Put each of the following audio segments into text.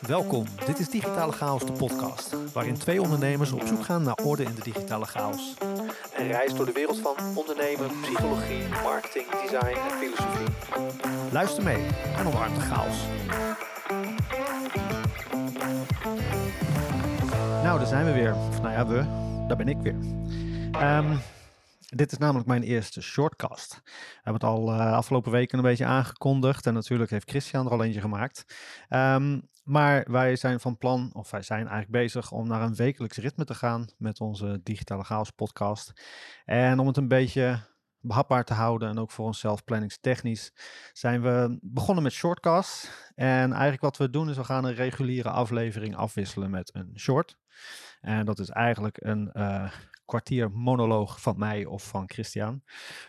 Welkom, dit is Digitale Chaos, de podcast, waarin twee ondernemers op zoek gaan naar orde in de digitale chaos. Een reis door de wereld van ondernemen, psychologie, marketing, design en filosofie. Luister mee en omarm de chaos. Nou, daar zijn we weer. Of nou ja, we, daar ben ik weer. Ehm, dit is namelijk mijn eerste shortcast. We hebben het al uh, afgelopen weken een beetje aangekondigd. En natuurlijk heeft Christian er al eentje gemaakt. Um, maar wij zijn van plan, of wij zijn eigenlijk bezig om naar een wekelijks ritme te gaan met onze Digitale Chaos podcast. En om het een beetje behapbaar te houden en ook voor onszelf planningstechnisch zijn we begonnen met shortcasts. En eigenlijk wat we doen is we gaan een reguliere aflevering afwisselen met een short. En dat is eigenlijk een uh, kwartier monoloog van mij of van Christian.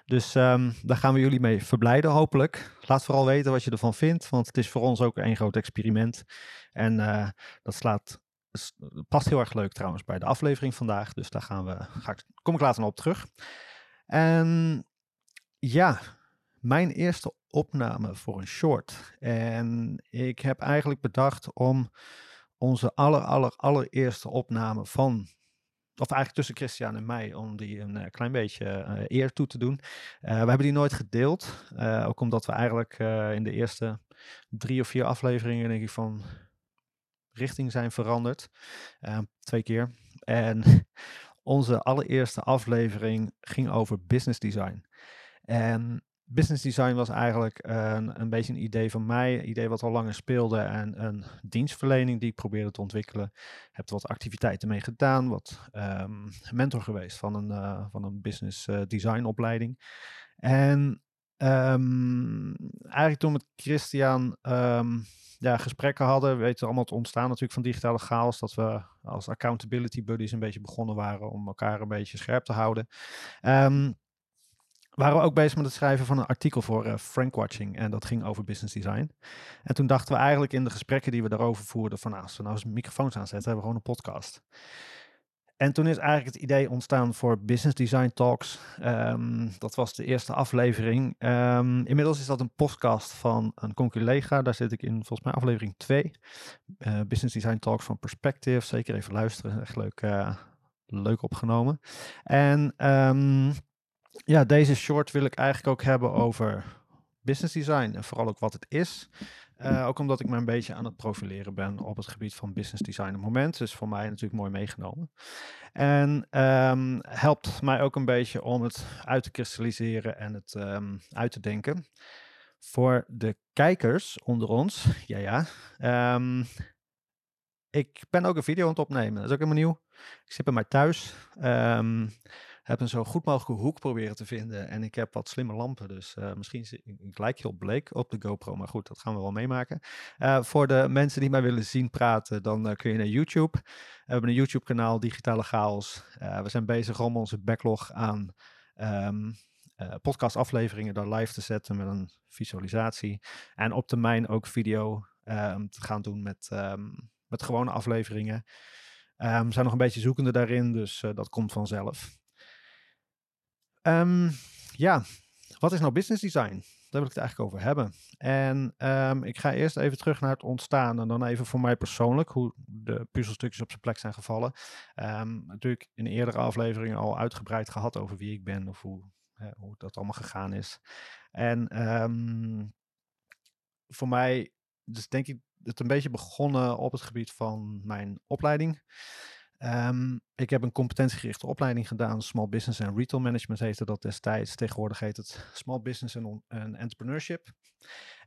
Dus um, daar gaan we jullie mee verblijden hopelijk. Laat vooral weten wat je ervan vindt, want het is voor ons ook een groot experiment. En uh, dat slaat, past heel erg leuk trouwens bij de aflevering vandaag. Dus daar gaan we, ga ik, kom ik later nog op terug. En ja, mijn eerste opname voor een short. En ik heb eigenlijk bedacht om onze aller, aller, allereerste opname van of eigenlijk tussen Christian en mij, om die een uh, klein beetje uh, eer toe te doen. Uh, we hebben die nooit gedeeld, ook omdat we eigenlijk in de eerste drie of vier afleveringen, denk ik, van richting zijn veranderd. twee keer. En onze allereerste aflevering ging over business design. En business design was eigenlijk een, een beetje een idee van mij, idee wat al langer speelde en een dienstverlening die ik probeerde te ontwikkelen. Heb wat activiteiten mee gedaan, wat um, mentor geweest van een, uh, van een business uh, design opleiding. En um, eigenlijk toen met Christian um, ja, gesprekken hadden, weten allemaal het ontstaan natuurlijk van digitale chaos, dat we als accountability buddies een beetje begonnen waren om elkaar een beetje scherp te houden. Um, waren we ook bezig met het schrijven van een artikel voor uh, Frankwatching. En dat ging over business design. En toen dachten we eigenlijk in de gesprekken die we daarover voerden: van nou, als we nou eens microfoons aanzetten, hebben we gewoon een podcast. En toen is eigenlijk het idee ontstaan voor Business Design Talks. Um, dat was de eerste aflevering. Um, inmiddels is dat een podcast van een conculega. Daar zit ik in volgens mij aflevering 2. Uh, Business Design Talks van Perspective. Zeker even luisteren. Echt leuk, uh, leuk opgenomen. En um, ja, deze short wil ik eigenlijk ook hebben over business design en vooral ook wat het is. Uh, ook omdat ik me een beetje aan het profileren ben op het gebied van business design op moment. Dus voor mij natuurlijk mooi meegenomen. En um, helpt mij ook een beetje om het uit te kristalliseren en het um, uit te denken. Voor de kijkers onder ons, ja ja, um, ik ben ook een video aan het opnemen. Dat is ook helemaal nieuw. Ik zit bij mij thuis. Heb een zo goed mogelijke hoek proberen te vinden. En ik heb wat slimme lampen, dus uh, misschien ik lijk heel bleek op de GoPro. Maar goed, dat gaan we wel meemaken. Uh, voor de mensen die mij willen zien praten, dan uh, kun je naar YouTube. We hebben een YouTube kanaal, Digitale Chaos. we zijn bezig om onze backlog aan um, podcastafleveringen daar live te zetten met een visualisatie. En op termijn ook video um, te gaan doen met, um, met gewone afleveringen. we zijn nog een beetje zoekende daarin, dus dat komt vanzelf. Um, ja, wat is nou business design? Daar wil ik het eigenlijk over hebben. En um, ik ga eerst even terug naar het ontstaan en dan even voor mij persoonlijk hoe de puzzelstukjes op zijn plek zijn gevallen. Um, natuurlijk in eerdere afleveringen al uitgebreid gehad over wie ik ben of hoe, hè, hoe dat allemaal gegaan is. En voor mij, dus denk ik, het een beetje begonnen op het gebied van mijn opleiding. Um, ik heb een competentiegerichte opleiding gedaan, Small Business en Retail Management heette dat destijds. Tegenwoordig heet het Small Business en, Entrepreneurship.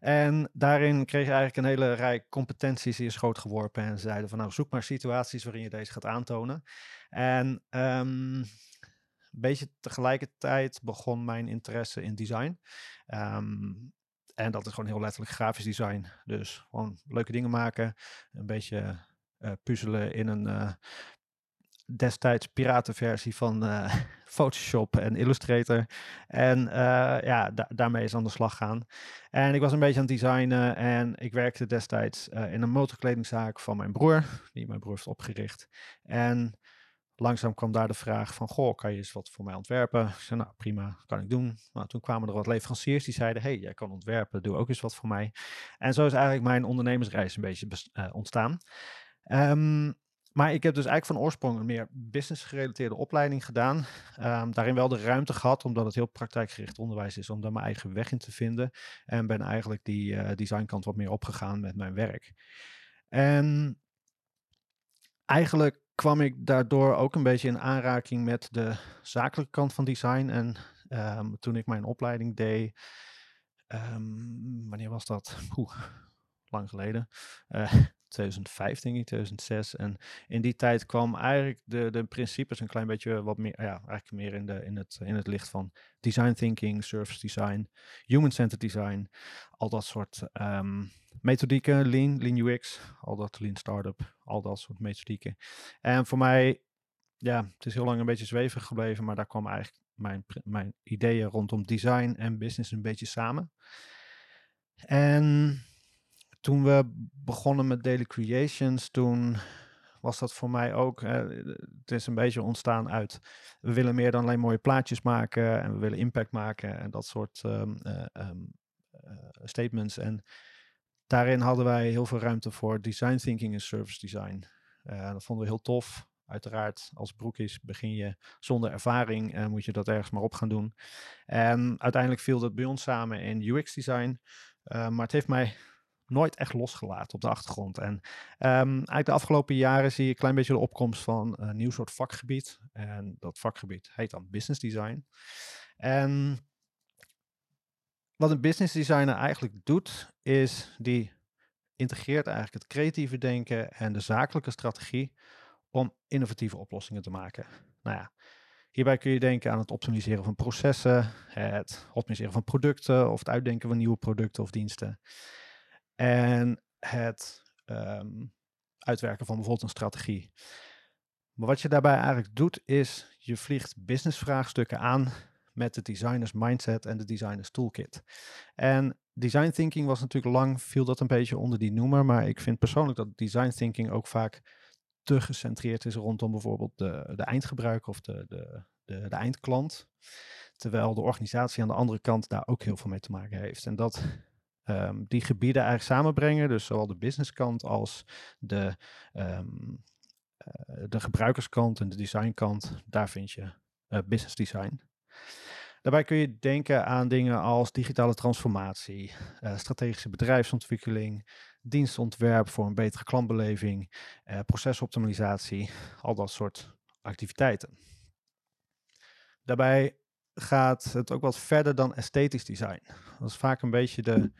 En daarin kreeg je eigenlijk een hele rij competenties die is groot geworpen en zeiden van nou zoek maar situaties waarin je deze gaat aantonen. En um, een beetje tegelijkertijd begon mijn interesse in design. Um, en dat is gewoon heel letterlijk grafisch design. Dus gewoon leuke dingen maken, een beetje uh, puzzelen in een uh, destijds piratenversie van uh, Photoshop en Illustrator. En uh, ja, da daarmee is aan de slag gaan. En ik was een beetje aan het designen en ik werkte destijds uh, in een motorkledingzaak van mijn broer, die mijn broer heeft opgericht. En langzaam kwam daar de vraag van, goh, kan je eens wat voor mij ontwerpen? Ik zei, nou prima, kan ik doen. Nou, toen kwamen er wat leveranciers die zeiden, hey, jij kan ontwerpen, doe ook eens wat voor mij. En zo is eigenlijk mijn ondernemersreis een beetje ontstaan. Um, maar ik heb dus eigenlijk van oorsprong een meer business gerelateerde opleiding gedaan. Um, daarin wel de ruimte gehad, omdat het heel praktijkgericht onderwijs is, om daar mijn eigen weg in te vinden. En ben eigenlijk die uh, designkant wat meer opgegaan met mijn werk. En eigenlijk kwam ik daardoor ook een beetje in aanraking met de zakelijke kant van design. En um, toen ik mijn opleiding deed, um, wanneer was dat? Lang geleden. Uh, 2005, denk ik, 2006. En in die tijd kwam eigenlijk de, de principes een klein beetje wat meer, ja, eigenlijk meer in, de, in, het, in het licht van design thinking, service design, human-centered design, al dat soort um, methodieken, lean, lean UX, al dat lean startup, al dat soort methodieken. En voor mij, ja, het is heel lang een beetje zweverig gebleven, maar daar kwam eigenlijk mijn, mijn ideeën rondom design en business een beetje samen. En toen we begonnen met Daily Creations, toen was dat voor mij ook. het is een beetje ontstaan uit. We willen meer dan alleen mooie plaatjes maken en we willen impact maken en dat soort um, um, uh, statements. En daarin hadden wij heel veel ruimte voor design thinking en service design. Uh, dat vonden we heel tof. Uiteraard, als broekjes begin je zonder ervaring en moet je dat ergens maar op gaan doen. En uiteindelijk viel dat bij ons samen in UX design. Maar het heeft mij nooit echt losgelaten op de achtergrond. En um, eigenlijk de afgelopen jaren zie je een klein beetje de opkomst van een nieuw soort vakgebied. En dat vakgebied heet dan business design. En wat een business designer eigenlijk doet, is die integreert eigenlijk het creatieve denken en de zakelijke strategie om innovatieve oplossingen te maken. Nou ja, hierbij kun je denken aan het optimaliseren van processen, het optimaliseren van producten of het uitdenken van nieuwe producten of diensten. En het um, uitwerken van bijvoorbeeld een strategie. Maar wat je daarbij eigenlijk doet, is je vliegt businessvraagstukken aan met de designers mindset en de designers toolkit. En design thinking was natuurlijk lang, viel dat een beetje onder die noemer, maar ik vind persoonlijk dat design thinking ook vaak te gecentreerd is rondom bijvoorbeeld de, de eindgebruiker of de, de, de, de eindklant. Terwijl de organisatie aan de andere kant daar ook heel veel mee te maken heeft. En dat um, die gebieden eigenlijk samenbrengen. Dus zowel de businesskant als de, um, uh, de gebruikerskant en de designkant. Daar vind je uh, business design. Daarbij kun je denken aan dingen als digitale transformatie, uh, strategische bedrijfsontwikkeling, dienstontwerp voor een betere klantbeleving, procesoptimalisatie, al dat soort activiteiten. Daarbij gaat het ook wat verder dan esthetisch design. Dat is vaak een beetje de,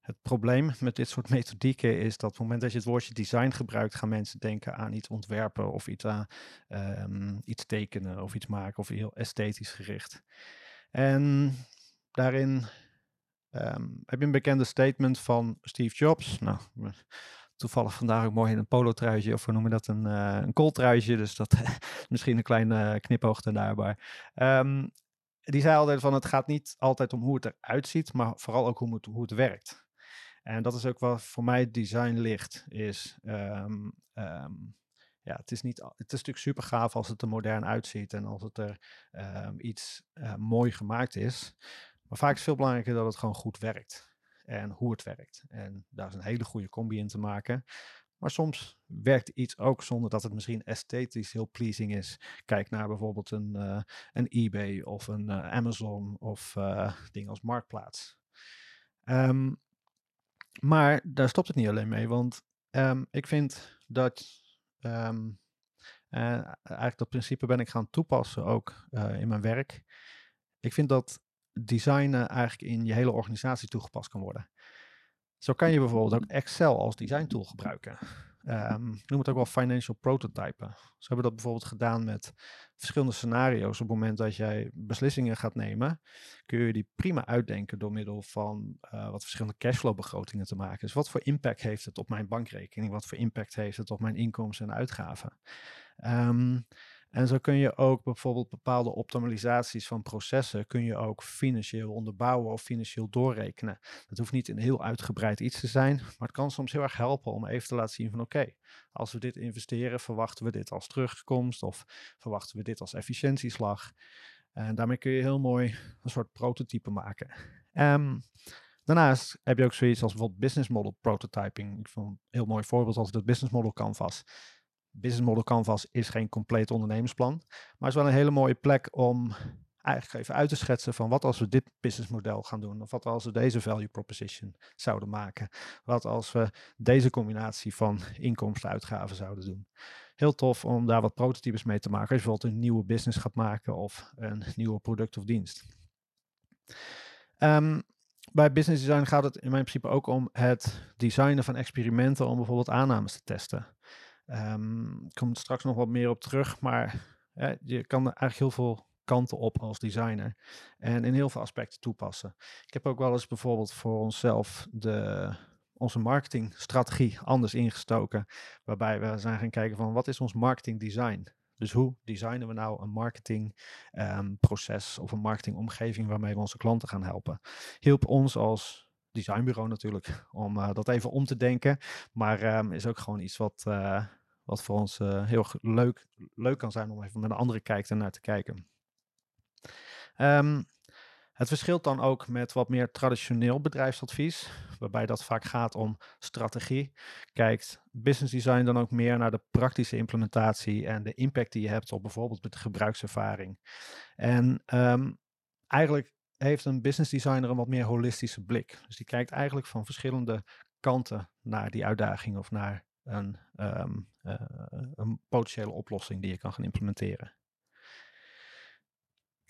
het probleem met dit soort methodieken is dat op het moment dat je het woordje design gebruikt, gaan mensen denken aan iets ontwerpen of iets, aan, um, iets tekenen of iets maken of heel esthetisch gericht. En daarin um, heb je een bekende statement van Steve Jobs. Nou, toevallig vandaag ook mooi in een polo-truitje, of we noemen dat een, uh, een dus dat misschien een kleine uh, knipoog daarbij. Um, die zei altijd van het gaat niet altijd om hoe het eruit ziet, maar vooral ook hoe het, hoe het werkt. En dat is ook wat voor mij design ligt, is um, um, ja, het is, niet, het is natuurlijk super gaaf als het er modern uitziet en als het er um, iets uh, mooi gemaakt is. Maar vaak is het veel belangrijker dat het gewoon goed werkt en hoe het werkt. En daar is een hele goede combi in te maken. Maar soms werkt iets ook zonder dat het misschien esthetisch heel pleasing is. Kijk naar bijvoorbeeld een, uh, een eBay of een uh, Amazon of uh, dingen als Marktplaats. Um, maar daar stopt het niet alleen mee, want um, ik vind dat um, eigenlijk dat principe ben ik gaan toepassen ook in mijn werk. Ik vind dat designen eigenlijk in je hele organisatie toegepast kan worden. Zo kan je bijvoorbeeld ook Excel als design tool gebruiken. Um, noem het ook wel financial prototypen. Ze hebben dat bijvoorbeeld gedaan met verschillende scenario's. Op het moment dat jij beslissingen gaat nemen, kun je die prima uitdenken door middel van uh, wat verschillende cashflow-begrotingen te maken. Dus wat voor impact heeft het op mijn bankrekening? Wat voor impact heeft het op mijn inkomsten en uitgaven? Um, En zo kun je ook bijvoorbeeld bepaalde optimalisaties van processen kun je ook financieel onderbouwen of financieel doorrekenen. Dat hoeft niet een heel uitgebreid iets te zijn, maar het kan soms heel erg helpen om even te laten zien van oké, als we dit investeren, verwachten we dit als terugkomst of verwachten we dit als efficiëntieslag. En daarmee kun je heel mooi een soort prototype maken. Um, daarnaast heb je ook zoiets als bijvoorbeeld business model prototyping. Ik vond een heel mooi voorbeeld als het business model canvas. Business Model Canvas is geen compleet ondernemersplan, maar is wel een hele mooie plek om eigenlijk even uit te schetsen van wat als we dit businessmodel gaan doen, of wat als we deze value proposition zouden maken, wat als we deze combinatie van inkomsten-uitgaven zouden doen. Heel tof om daar wat prototypes mee te maken als je bijvoorbeeld een nieuwe business gaat maken of een nieuwe product of dienst. Um, bij business design gaat het in mijn principe ook om het designen van experimenten om bijvoorbeeld aannames te testen. Um, ik kom straks nog wat meer op terug, maar je kan er eigenlijk heel veel kanten op als designer en in heel veel aspecten toepassen. Ik heb ook wel eens bijvoorbeeld voor onszelf de, onze marketingstrategie anders ingestoken, waarbij we zijn gaan kijken van wat is ons marketingdesign? Dus hoe designen we nou een marketingproces ehm, of een marketingomgeving waarmee we onze klanten gaan helpen? Hielp ons als designbureau natuurlijk om uh, dat even om te denken, maar um, is ook gewoon iets wat, uh, wat voor ons uh, heel leuk, leuk kan zijn om even met een andere kijk ernaar te kijken. Um, het verschilt dan ook met wat meer traditioneel bedrijfsadvies, waarbij dat vaak gaat om strategie. Kijkt business design dan ook meer naar de praktische implementatie en de impact die je hebt op bijvoorbeeld de gebruikservaring. En um, eigenlijk heeft een business designer een wat meer holistische blik. Dus die kijkt eigenlijk van verschillende kanten naar die uitdaging of naar een, um, uh, een potentiële oplossing die je kan gaan implementeren.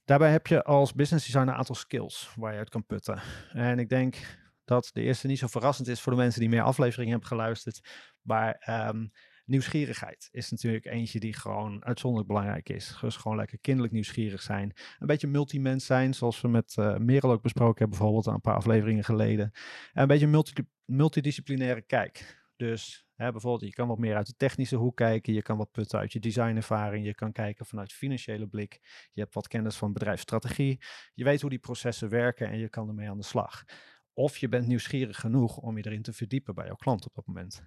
Daarbij heb je als business designer een aantal skills waar je uit kan putten. En ik denk dat de eerste niet zo verrassend is voor de mensen die meer afleveringen hebben geluisterd. Maar um, nieuwsgierigheid is natuurlijk eentje die gewoon uitzonderlijk belangrijk is. Dus gewoon lekker kinderlijk nieuwsgierig zijn. Een beetje multimens zijn, zoals we met uh, Merel ook besproken hebben, bijvoorbeeld een paar afleveringen geleden. En een beetje multi multidisciplinaire kijk. Dus hè, bijvoorbeeld, je kan wat meer uit de technische hoek kijken. Je kan wat putten uit je designervaring. Je kan kijken vanuit financiële blik. Je hebt wat kennis van bedrijfsstrategie. Je weet hoe die processen werken en je kan ermee aan de slag. Of je bent nieuwsgierig genoeg om je erin te verdiepen bij jouw klant op dat moment.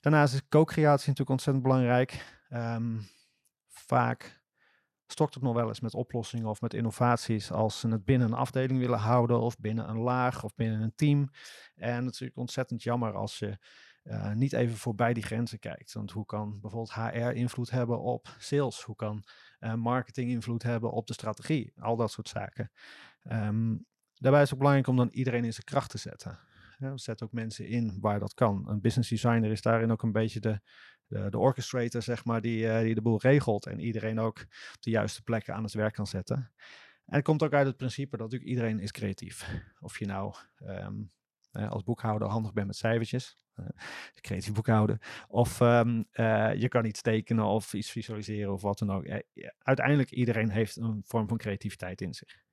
Daarnaast is co-creatie natuurlijk ontzettend belangrijk. Um, vaak stokt het nog wel eens met oplossingen of met innovaties als ze het binnen een afdeling willen houden of binnen een laag of binnen een team. En natuurlijk ontzettend jammer als je uh, niet even voorbij die grenzen kijkt. Want hoe kan bijvoorbeeld HR invloed hebben op sales? Hoe kan uh, marketing invloed hebben op de strategie? Al dat soort zaken. Um, daarbij is het belangrijk om dan iedereen in zijn kracht te zetten. Ja, zet ook mensen in waar dat kan. Een business designer is daarin ook een beetje de, de, de orchestrator, zeg maar, die, uh, die de boel regelt. En iedereen ook op de juiste plekken aan het werk kan zetten. En het komt ook uit het principe dat natuurlijk iedereen is creatief. Of je nou um, als boekhouder handig bent met cijfertjes, creatief boekhouden. Of um, uh, je kan iets tekenen of iets visualiseren of wat dan ook. Uh, uiteindelijk iedereen heeft een vorm van creativiteit in zich.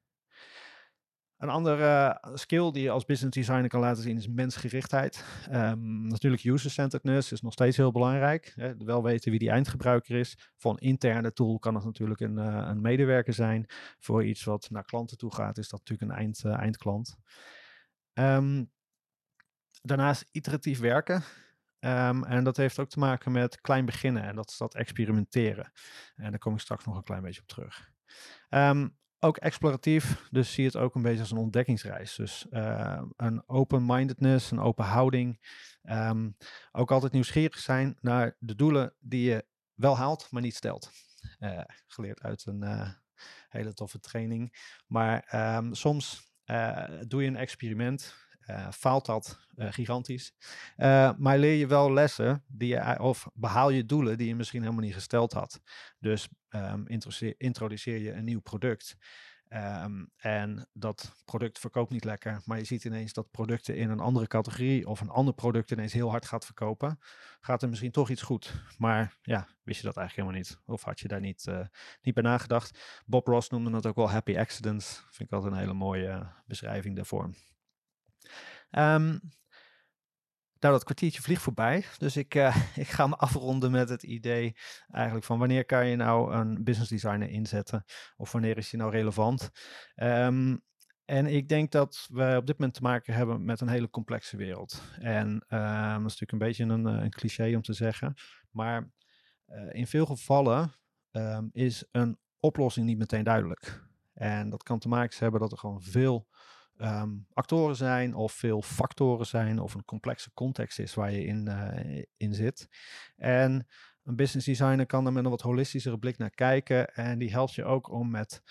Een andere skill die je als business designer kan laten zien is mensgerichtheid. Um, natuurlijk user-centeredness is nog steeds heel belangrijk. Hè. Wel weten wie die eindgebruiker is. Voor een interne tool kan het natuurlijk een, een medewerker zijn. Voor iets wat naar klanten toe gaat is dat natuurlijk een eind, eindklant. Um, daarnaast iteratief werken. Um, en dat heeft ook te maken met klein beginnen en dat is dat experimenteren. En daar kom ik straks nog een klein beetje op terug. Um, ook exploratief, dus zie het ook een beetje als een ontdekkingsreis. Dus uh, een open-mindedness, een open houding. Ook altijd nieuwsgierig zijn naar de doelen die je wel haalt, maar niet stelt. Uh, geleerd uit een uh, hele toffe training. Maar soms doe je een experiment uh, faalt dat uh, gigantisch. Uh, maar leer je wel lessen die je, of behaal je doelen die je misschien helemaal niet gesteld had. Dus um, introduceer je een nieuw product. Um, en dat product verkoopt niet lekker, maar je ziet ineens dat producten in een andere categorie of een ander product ineens heel hard gaat verkopen. Gaat er misschien toch iets goed, maar ja, wist je dat eigenlijk helemaal niet? Of had je daar niet, niet bij nagedacht? Bob Ross noemde dat ook wel happy accidents. Vind ik altijd een hele mooie beschrijving daarvoor. Um, nou, dat kwartiertje vliegt voorbij. Dus ik, uh, ik ga me afronden met het idee eigenlijk van wanneer kan je nou een business designer inzetten? Of wanneer is die nou relevant? Um, en ik denk dat we op dit moment te maken hebben met een hele complexe wereld. En uh, dat is natuurlijk een beetje een, een cliché om te zeggen. Maar uh, in veel gevallen is een oplossing niet meteen duidelijk. En dat kan te maken hebben dat er gewoon veel um, actoren zijn of veel factoren zijn of een complexe context is waar je in, uh, in zit. En een business designer kan er met een wat holistischere blik naar kijken en die helpt je ook om met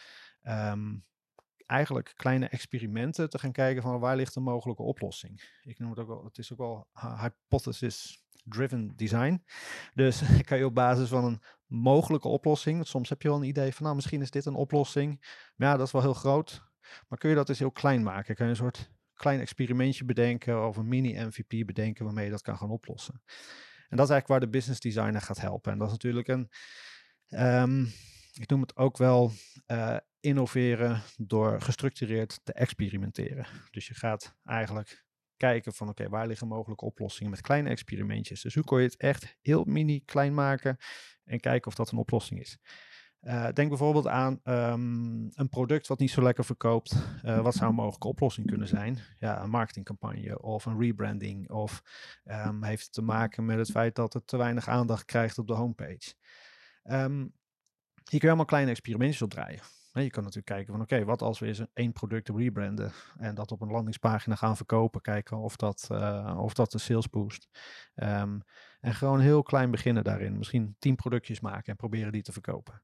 um, eigenlijk kleine experimenten te gaan kijken van waar ligt een mogelijke oplossing. Ik noem het ook wel, het is ook wel hypothesis driven design. Dus kan je op basis van een mogelijke oplossing, soms heb je wel een idee van nou misschien is dit een oplossing, maar ja dat is wel heel groot, maar kun je dat eens heel klein maken? Kun je een soort klein experimentje bedenken of een mini-MVP bedenken waarmee je dat kan gaan oplossen? En dat is eigenlijk waar de business designer gaat helpen. En dat is natuurlijk een, um, ik noem het ook wel uh, innoveren door gestructureerd te experimenteren. Dus je gaat eigenlijk kijken van oké, waar liggen mogelijke oplossingen met kleine experimentjes. Dus hoe kun je het echt heel mini klein maken en kijken of dat een oplossing is. Uh, denk bijvoorbeeld aan um, een product wat niet zo lekker verkoopt. Uh, wat zou een mogelijke oplossing kunnen zijn? Ja, een marketingcampagne of een rebranding. Of um, heeft het te maken met het feit dat het te weinig aandacht krijgt op de homepage. Um, hier kun je kleine experimentjes op draaien. Je kan natuurlijk kijken van oké, wat als we eens één product rebranden en dat op een landingspagina gaan verkopen, kijken of dat, uh, of dat de sales boost. En gewoon heel klein beginnen daarin. Misschien tien productjes maken en proberen die te verkopen.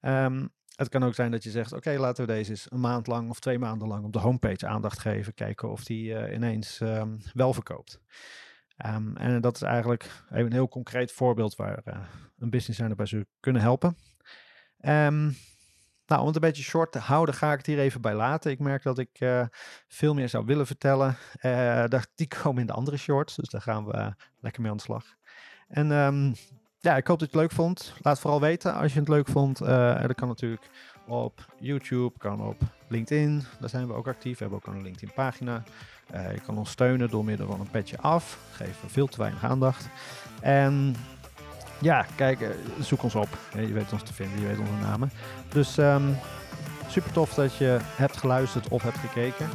Um, het kan ook zijn dat je zegt, oké, laten we deze eens een maand lang of twee maanden lang op de homepage aandacht geven. Kijken of die uh, ineens um, wel verkoopt. Um, en dat is eigenlijk even een heel concreet voorbeeld waar uh, een business owner bij zou kunnen helpen. Nou, om het een beetje short te houden, ga ik het hier even bij laten. Ik merk dat ik uh, veel meer zou willen vertellen. Uh, die komen in de andere shorts, dus daar gaan we lekker mee aan de slag. En um, ja, ik hoop dat je het leuk vond. Laat vooral weten als je het leuk vond. dat kan natuurlijk op YouTube, kan op LinkedIn. Daar zijn we ook actief. We hebben ook een LinkedIn pagina. je kan ons steunen door middel van een petje af. Geven veel te weinig aandacht. En ja, kijk, zoek ons op. Je weet ons te vinden, je weet onze namen. Dus um, super tof dat je hebt geluisterd of hebt gekeken.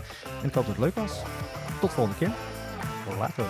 En ik hoop dat het leuk was. Tot de volgende keer. Later.